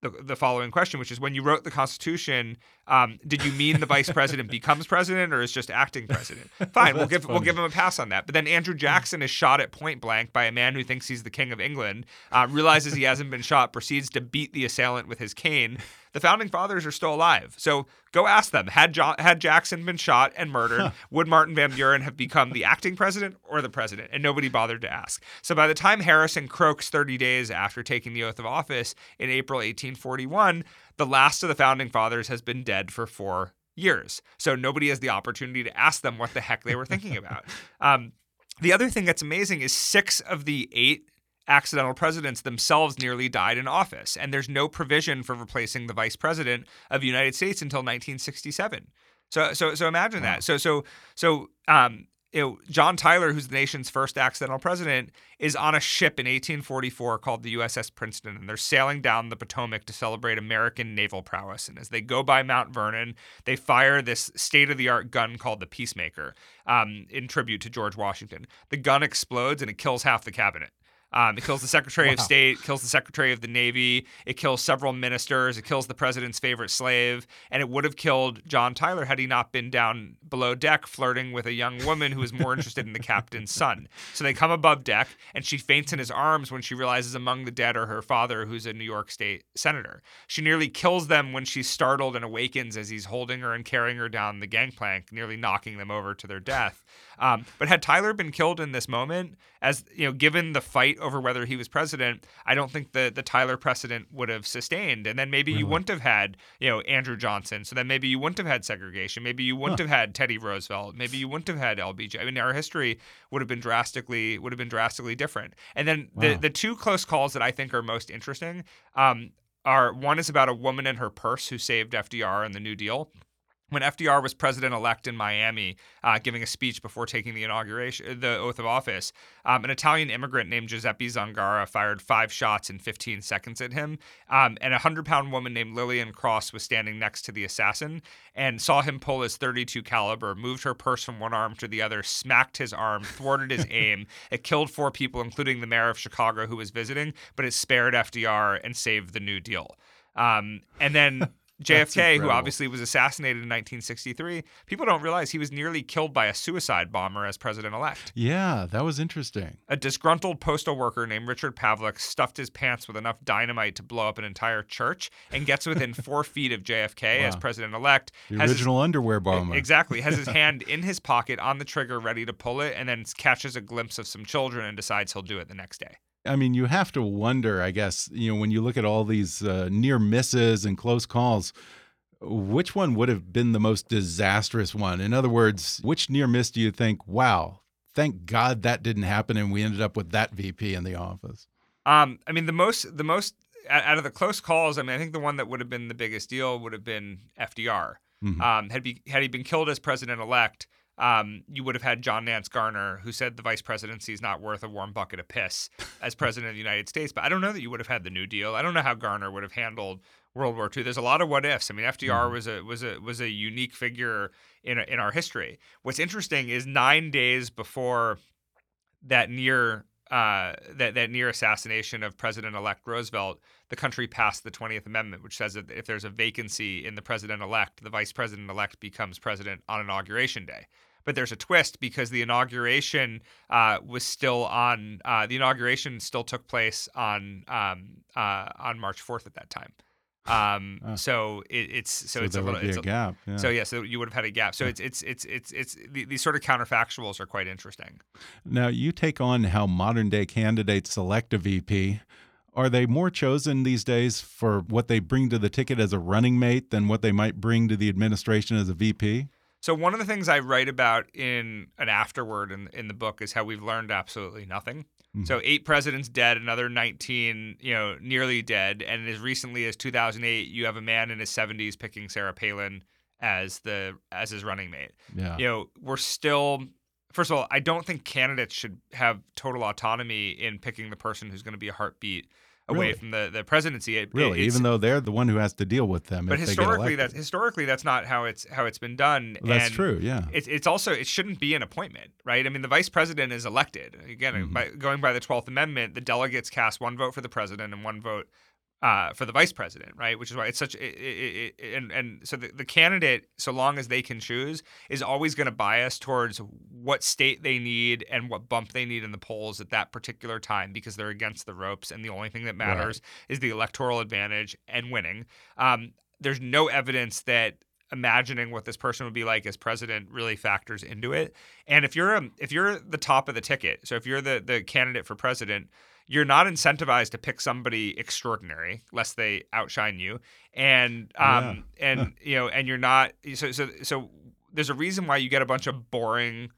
the, the following question, which is when you wrote the Constitution, um, did you mean the vice president becomes president or is just acting president? (laughs) Fine, we'll give funny. we'll give him a pass on that. But then Andrew Jackson is shot at point blank by a man who thinks he's the king of England, uh, realizes he hasn't been shot, proceeds to beat the assailant with his cane. The founding fathers are still alive, so go ask them. Had jo- had Jackson been shot and murdered, huh. would Martin Van Buren have become the acting president or the president? And nobody bothered to ask. So by the time Harrison croaks 30 days after taking the oath of office in April 1841 the last of the founding fathers has been dead for four years. So nobody has the opportunity to ask them what the heck they were thinking about. (laughs) Um, the other thing that's amazing is six of the eight accidental presidents themselves nearly died in office, and there's no provision for replacing the vice president of the United States until 1967. So so so imagine wow. that. So so so um you know, John Tyler, who's the nation's first accidental president, is on a ship in 1844 called the USS Princeton, and they're sailing down the Potomac to celebrate American naval prowess. And as they go by Mount Vernon, they fire this state of the art gun called the Peacemaker um, in tribute to George Washington. The gun explodes and it kills half the cabinet. Um, it kills the Secretary wow. of State, kills the Secretary of the Navy, it kills several ministers, it kills the president's favorite slave, and it would have killed John Tyler had he not been down below deck flirting with a young woman who was more interested in the captain's son. So they come above deck, and she faints in his arms when she realizes among the dead are her father, who's a New York State senator. She nearly kills them when she's startled and awakens as he's holding her and carrying her down the gangplank, nearly knocking them over to their death. Um, but had Tyler been killed in this moment, as you know, given the fight over whether he was president, I don't think the the Tyler precedent would have sustained. And then maybe really? you wouldn't have had you know Andrew Johnson. So then maybe you wouldn't have had segregation. Maybe you wouldn't huh. have had Teddy Roosevelt. Maybe you wouldn't have had LBJ. I mean, our history would have been drastically would have been drastically different. And then wow. the the two close calls that I think are most interesting. Um, are one is about a woman and her purse who saved FDR in the New Deal when FDR was president elect in Miami, uh, giving a speech before taking the inauguration, the oath of office, um, an Italian immigrant named Giuseppe Zangara fired five shots in 15 seconds at him. Um, and a 100 pound woman named Lillian Cross was standing next to the assassin and saw him pull his 32 caliber, moved her purse from one arm to the other, smacked his arm, thwarted his (laughs) aim. It killed four people, including the mayor of Chicago who was visiting, but it spared FDR and saved the New Deal. Um, and then JFK, who obviously was assassinated in 1963, people don't realize he was nearly killed by a suicide bomber as president elect. Yeah, that was interesting. A disgruntled postal worker named Richard Pavlick stuffed his pants with enough dynamite to blow up an entire church and gets within (laughs) four feet of JFK wow. as president elect. The original his, underwear bomber. Exactly. Has his (laughs) hand in his pocket on the trigger, ready to pull it, and then catches a glimpse of some children and decides he'll do it the next day. I mean, you have to wonder, I guess, you know, when you look at all these uh, near misses and close calls, which one would have been the most disastrous one? In other words, which near miss do you think, wow, thank God that didn't happen and we ended up with that VP in the office? Um, I mean, the most, the most, out of the close calls, I mean, I think the one that would have been the biggest deal would have been FDR. Mm -hmm. um, had, be, had he been killed as president elect, um, you would have had John Nance Garner, who said the vice presidency is not worth a warm bucket of piss as (laughs) president of the United States. But I don't know that you would have had the New Deal. I don't know how Garner would have handled World War II. There's a lot of what ifs. I mean, FDR mm-hmm. was a was a was a unique figure in in our history. What's interesting is nine days before that near uh, that that near assassination of President-elect Roosevelt, the country passed the 20th Amendment, which says that if there's a vacancy in the president-elect, the vice president-elect becomes president on inauguration day but there's a twist because the inauguration uh, was still on. Uh, the inauguration still took place on um, uh, on March 4th at that time. Um, uh, so it, it's so, so it's a little it's a, gap. Yeah. So yeah, so you would have had a gap. So it's it's it's it's it's these sort of counterfactuals are quite interesting. Now you take on how modern day candidates select a VP. Are they more chosen these days for what they bring to the ticket as a running mate than what they might bring to the administration as a VP? So one of the things I write about in an afterword in in the book is how we've learned absolutely nothing. Mm-hmm. So eight presidents dead, another 19, you know, nearly dead, and as recently as 2008, you have a man in his 70s picking Sarah Palin as the as his running mate. Yeah. You know, we're still first of all, I don't think candidates should have total autonomy in picking the person who's going to be a heartbeat away really? from the, the presidency. It, really, even though they're the one who has to deal with them. But historically, that's historically that's not how it's how it's been done. Well, that's and true. Yeah. It's it's also it shouldn't be an appointment, right? I mean, the vice president is elected again mm-hmm. by going by the Twelfth Amendment. The delegates cast one vote for the president and one vote uh, for the vice president, right? Which is why it's such. It, it, it, and and so the, the candidate, so long as they can choose, is always going to bias towards what state they need and what bump they need in the polls at that particular time because they're against the ropes, and the only thing that matters right. is the electoral advantage and winning. Um, there's no evidence that imagining what this person would be like as president really factors into it. And if you're a, if you're the top of the ticket, so if you're the the candidate for president you're not incentivized to pick somebody extraordinary lest they outshine you and um yeah. (laughs) and you know and you're not so so so there's a reason why you get a bunch of boring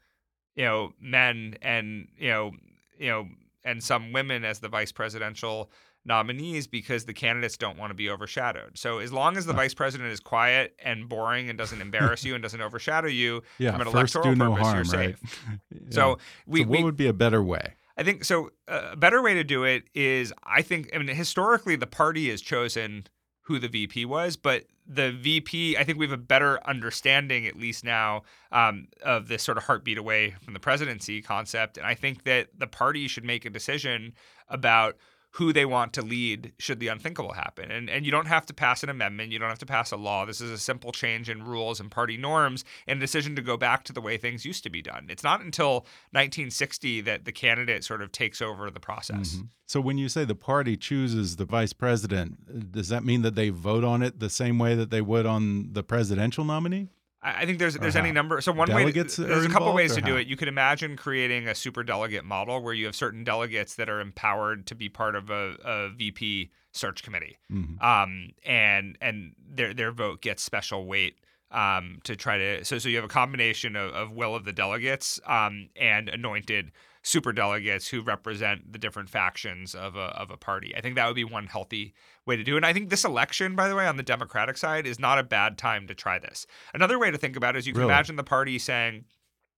you know men and you know you know and some women as the vice presidential nominees because the candidates don't want to be overshadowed. So as long as the vice president is quiet and boring and doesn't embarrass you and doesn't overshadow you (laughs) Yeah, from an first electoral do no purpose, harm, you're right? (laughs) Yeah. So we, So what we would be a better way? I think so. A better way to do it is, I think, I mean, historically, the party has chosen who the VP was, but the VP, I think we have a better understanding, at least now, um, of this sort of heartbeat away from the presidency concept. And I think that the party should make a decision about who they want to lead should the unthinkable happen. And and you don't have to pass an amendment, you don't have to pass a law. This is a simple change in rules and party norms and a decision to go back to the way things used to be done. It's not until 1960 that the candidate sort of takes over the process. Mhm. So when you say the party chooses the vice president, does that mean that they vote on it the same way that they would on the presidential nominee? I I think there's there's any number. So one Delegates way there's a couple ways to do it. You could imagine creating a super delegate model where you have certain delegates that are empowered to be part of a, a VP search committee, Mhm. um, and and their their vote gets special weight um, to try to. So so you have a combination of, of will of the delegates um, and anointed super delegates who represent the different factions of a of a party. I think that would be one healthy way to do it. And I think this election, by the way, on the Democratic side, is not a bad time to try this. Another way to think about it is you can Really? imagine the party saying,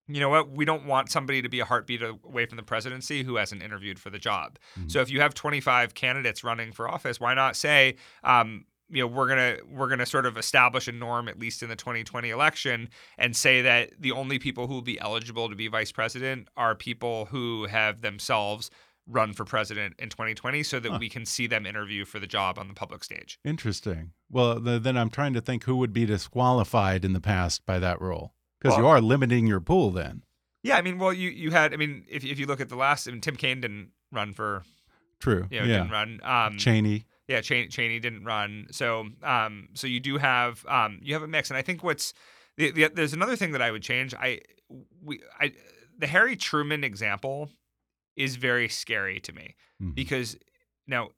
you know what, we don't want somebody to be a heartbeat away from the presidency who hasn't interviewed for the job. So if you have 25 candidates running for office, why not say, um, you know, we're gonna we're gonna sort of establish a norm at least in the 2020 election and say that the only people who will be eligible to be vice president are people who have themselves run for president in 2020 so that Huh. we can see them interview for the job on the public stage. Interesting. Well, th then I'm trying to think who would be disqualified in the past by that rule, because you are limiting your pool then. Yeah, I mean, well, you you had, I mean, if if you look at the last, I mean, Tim Kaine didn't run for, True. you know, yeah. didn't run. Um, Cheney. Yeah, Cheney, Cheney didn't run. So, um, so you do have, um, you have a mix, and I think what's, the, the, there's another thing that I would change. I, we, I, the Harry Truman example is very scary to me Mhm. because now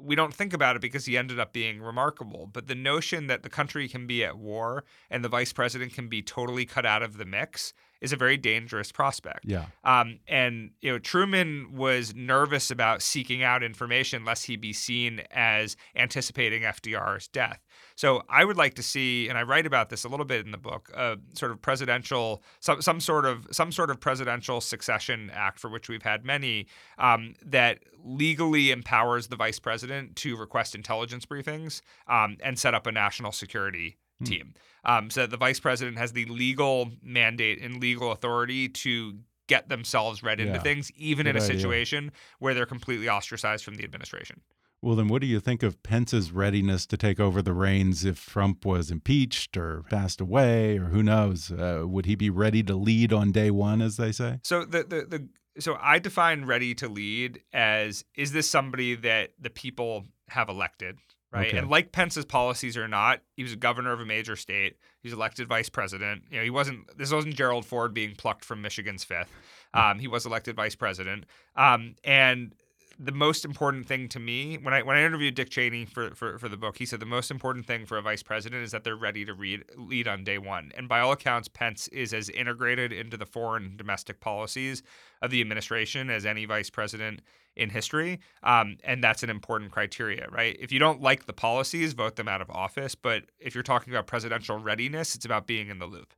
we don't think about it because he ended up being remarkable. But the notion that the country can be at war and the vice president can be totally cut out of the mix is a very dangerous prospect. Yeah. Um, and you know, Truman was nervous about seeking out information lest he be seen as anticipating FDR's death. So I would like to see, and I write about this a little bit in the book, a sort of presidential, some some sort of some sort of presidential succession act for which we've had many um, that legally empowers the vice president to request intelligence briefings um, and set up a national security Hmm. team, um, so the vice president has the legal mandate and legal authority to get themselves read into Yeah. things, even in Good a idea. situation where they're completely ostracized from the administration. Well, then what do you think of Pence's readiness to take over the reins if Trump was impeached or passed away or who knows? Uh, would he be ready to lead on day one, as they say? So the, the the so I define ready to lead as is this somebody that the people have elected, right? Okay. And like Pence's policies or not, he was a governor of a major state. He's elected vice president. You know, he wasn't. This wasn't Gerald Ford being plucked from Michigan's fifth. Um, he was elected vice president. Um, and the most important thing to me when I when I interviewed Dick Cheney for, for, for the book, he said the most important thing for a vice president is that they're ready to read, lead on day one. And by all accounts, Pence is as integrated into the foreign domestic policies of the administration as any vice president in history. Um, and that's an important criteria, right? If you don't like the policies, vote them out of office. But if you're talking about presidential readiness, it's about being in the loop.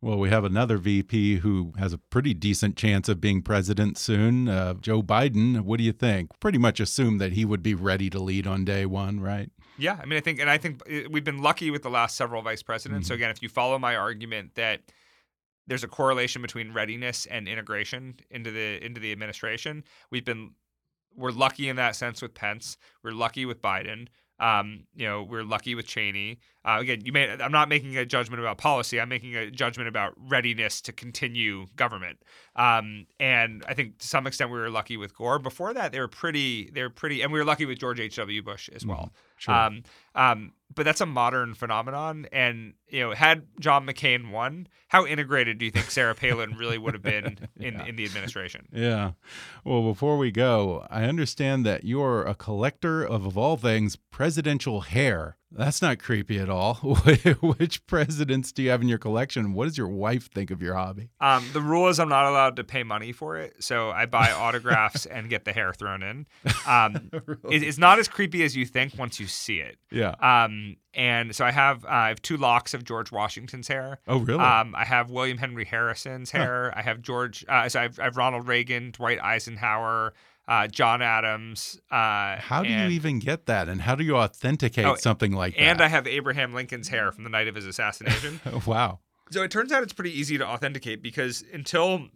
Well, we have another VP who has a pretty decent chance of being president soon, uh, Joe Biden. What do you think? Pretty much assume that he would be ready to lead on day one, right? Yeah, I mean, I think, and I think uh, we've been lucky with the last several vice presidents. So again, if you follow my argument that there's a correlation between readiness and integration into the into the administration, we've been we're lucky in that sense with Pence. We're lucky with Biden. Um, you know, we're lucky with Cheney. Uh, again, you may. I'm not making a judgment about policy. I'm making a judgment about readiness to continue government. Um, and I think to some extent we were lucky with Gore. Before that, they were pretty. They were pretty, and we were lucky with George H. W. Bush as well. Sure. Um, um, but that's a modern phenomenon. And you know, had John McCain won, how integrated do you think Sarah Palin really would have been (laughs) in, in the administration? Yeah. Well, before we go, I understand that you're a collector of, of all things, presidential hair. That's not creepy at all. (laughs) Which presidents do you have in your collection? What does your wife think of your hobby? Um, the rule is I'm not allowed to pay money for it, so I buy autographs and get the hair thrown in. Um, (laughs) Really? it- it's not as creepy as you think once you see it. Yeah. Um, and so I have uh, I have two locks of George Washington's hair. Oh, really? Um, I have William Henry Harrison's hair. I have George. Uh, so I have, I have Ronald Reagan, Dwight Eisenhower, uh, John Adams. Uh, How do and, you even get that? And how do you authenticate Oh, something like that? And I have Abraham Lincoln's hair from the night of his assassination. (laughs) wow. So it turns out it's pretty easy to authenticate because until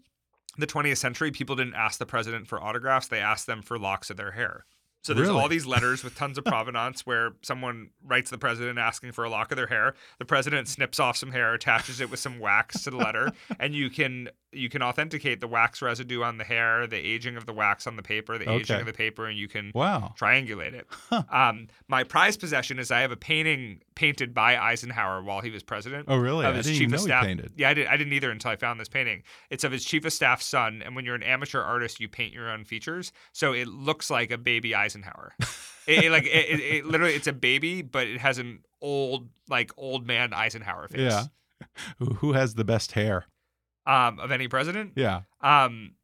the 20th century, people didn't ask the president for autographs; they asked them for locks of their hair. So there's Really? all these letters with tons of (laughs) provenance where someone writes the president asking for a lock of their hair. The president snips off some hair, attaches it with some wax to the letter, (laughs) and you can you can authenticate the wax residue on the hair, the aging of the wax on the paper, the aging of the paper, and you can Wow. triangulate it. Um, my prized possession is I have a painting painted by Eisenhower while he was president. Oh, really? Of I his didn't chief even of know he painted. Yeah, I, did, I didn't either until I found this painting. It's of his chief of staff son, and when you're an amateur artist, you paint your own features, so it looks like a baby Eisenhower. (laughs) it, it, like it, it, it literally, it's a baby, but it has an old, like old man Eisenhower face. Yeah. (laughs) Who, who has the best hair? Um, of any president. Yeah. Um,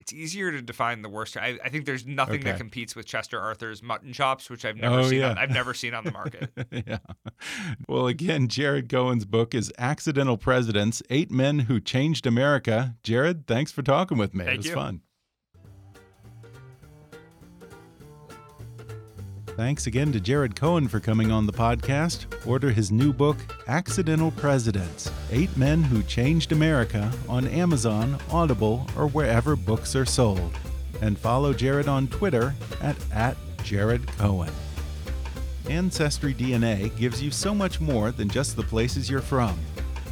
it's easier to define the worst. I, I think there's nothing that competes with Chester Arthur's mutton chops, which I've never Oh, seen. yeah. On, I've never seen on the market. (laughs) yeah. Well, again, Jared Cohen's book is Accidental Presidents Eight Men Who Changed America. Jared, thanks for talking with me. Thank it was you. fun. Thanks again to Jared Cohen for coming on the podcast. Order his new book, Accidental Presidents Eight Men Who Changed America, on Amazon, Audible, or wherever books are sold. And follow Jared on Twitter at, at Jared Cohen. Ancestry DNA gives you so much more than just the places you're from.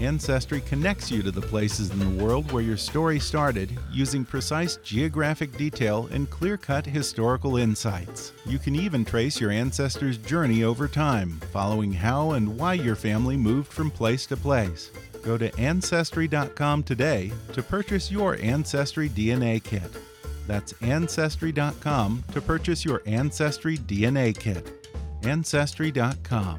Ancestry connects you to the places in the world where your story started using precise geographic detail and clear cut historical insights. You can even trace your ancestors' journey over time, following how and why your family moved from place to place. Go to Ancestry.com today to purchase your Ancestry DNA kit. That's Ancestry.com to purchase your Ancestry DNA kit. Ancestry.com.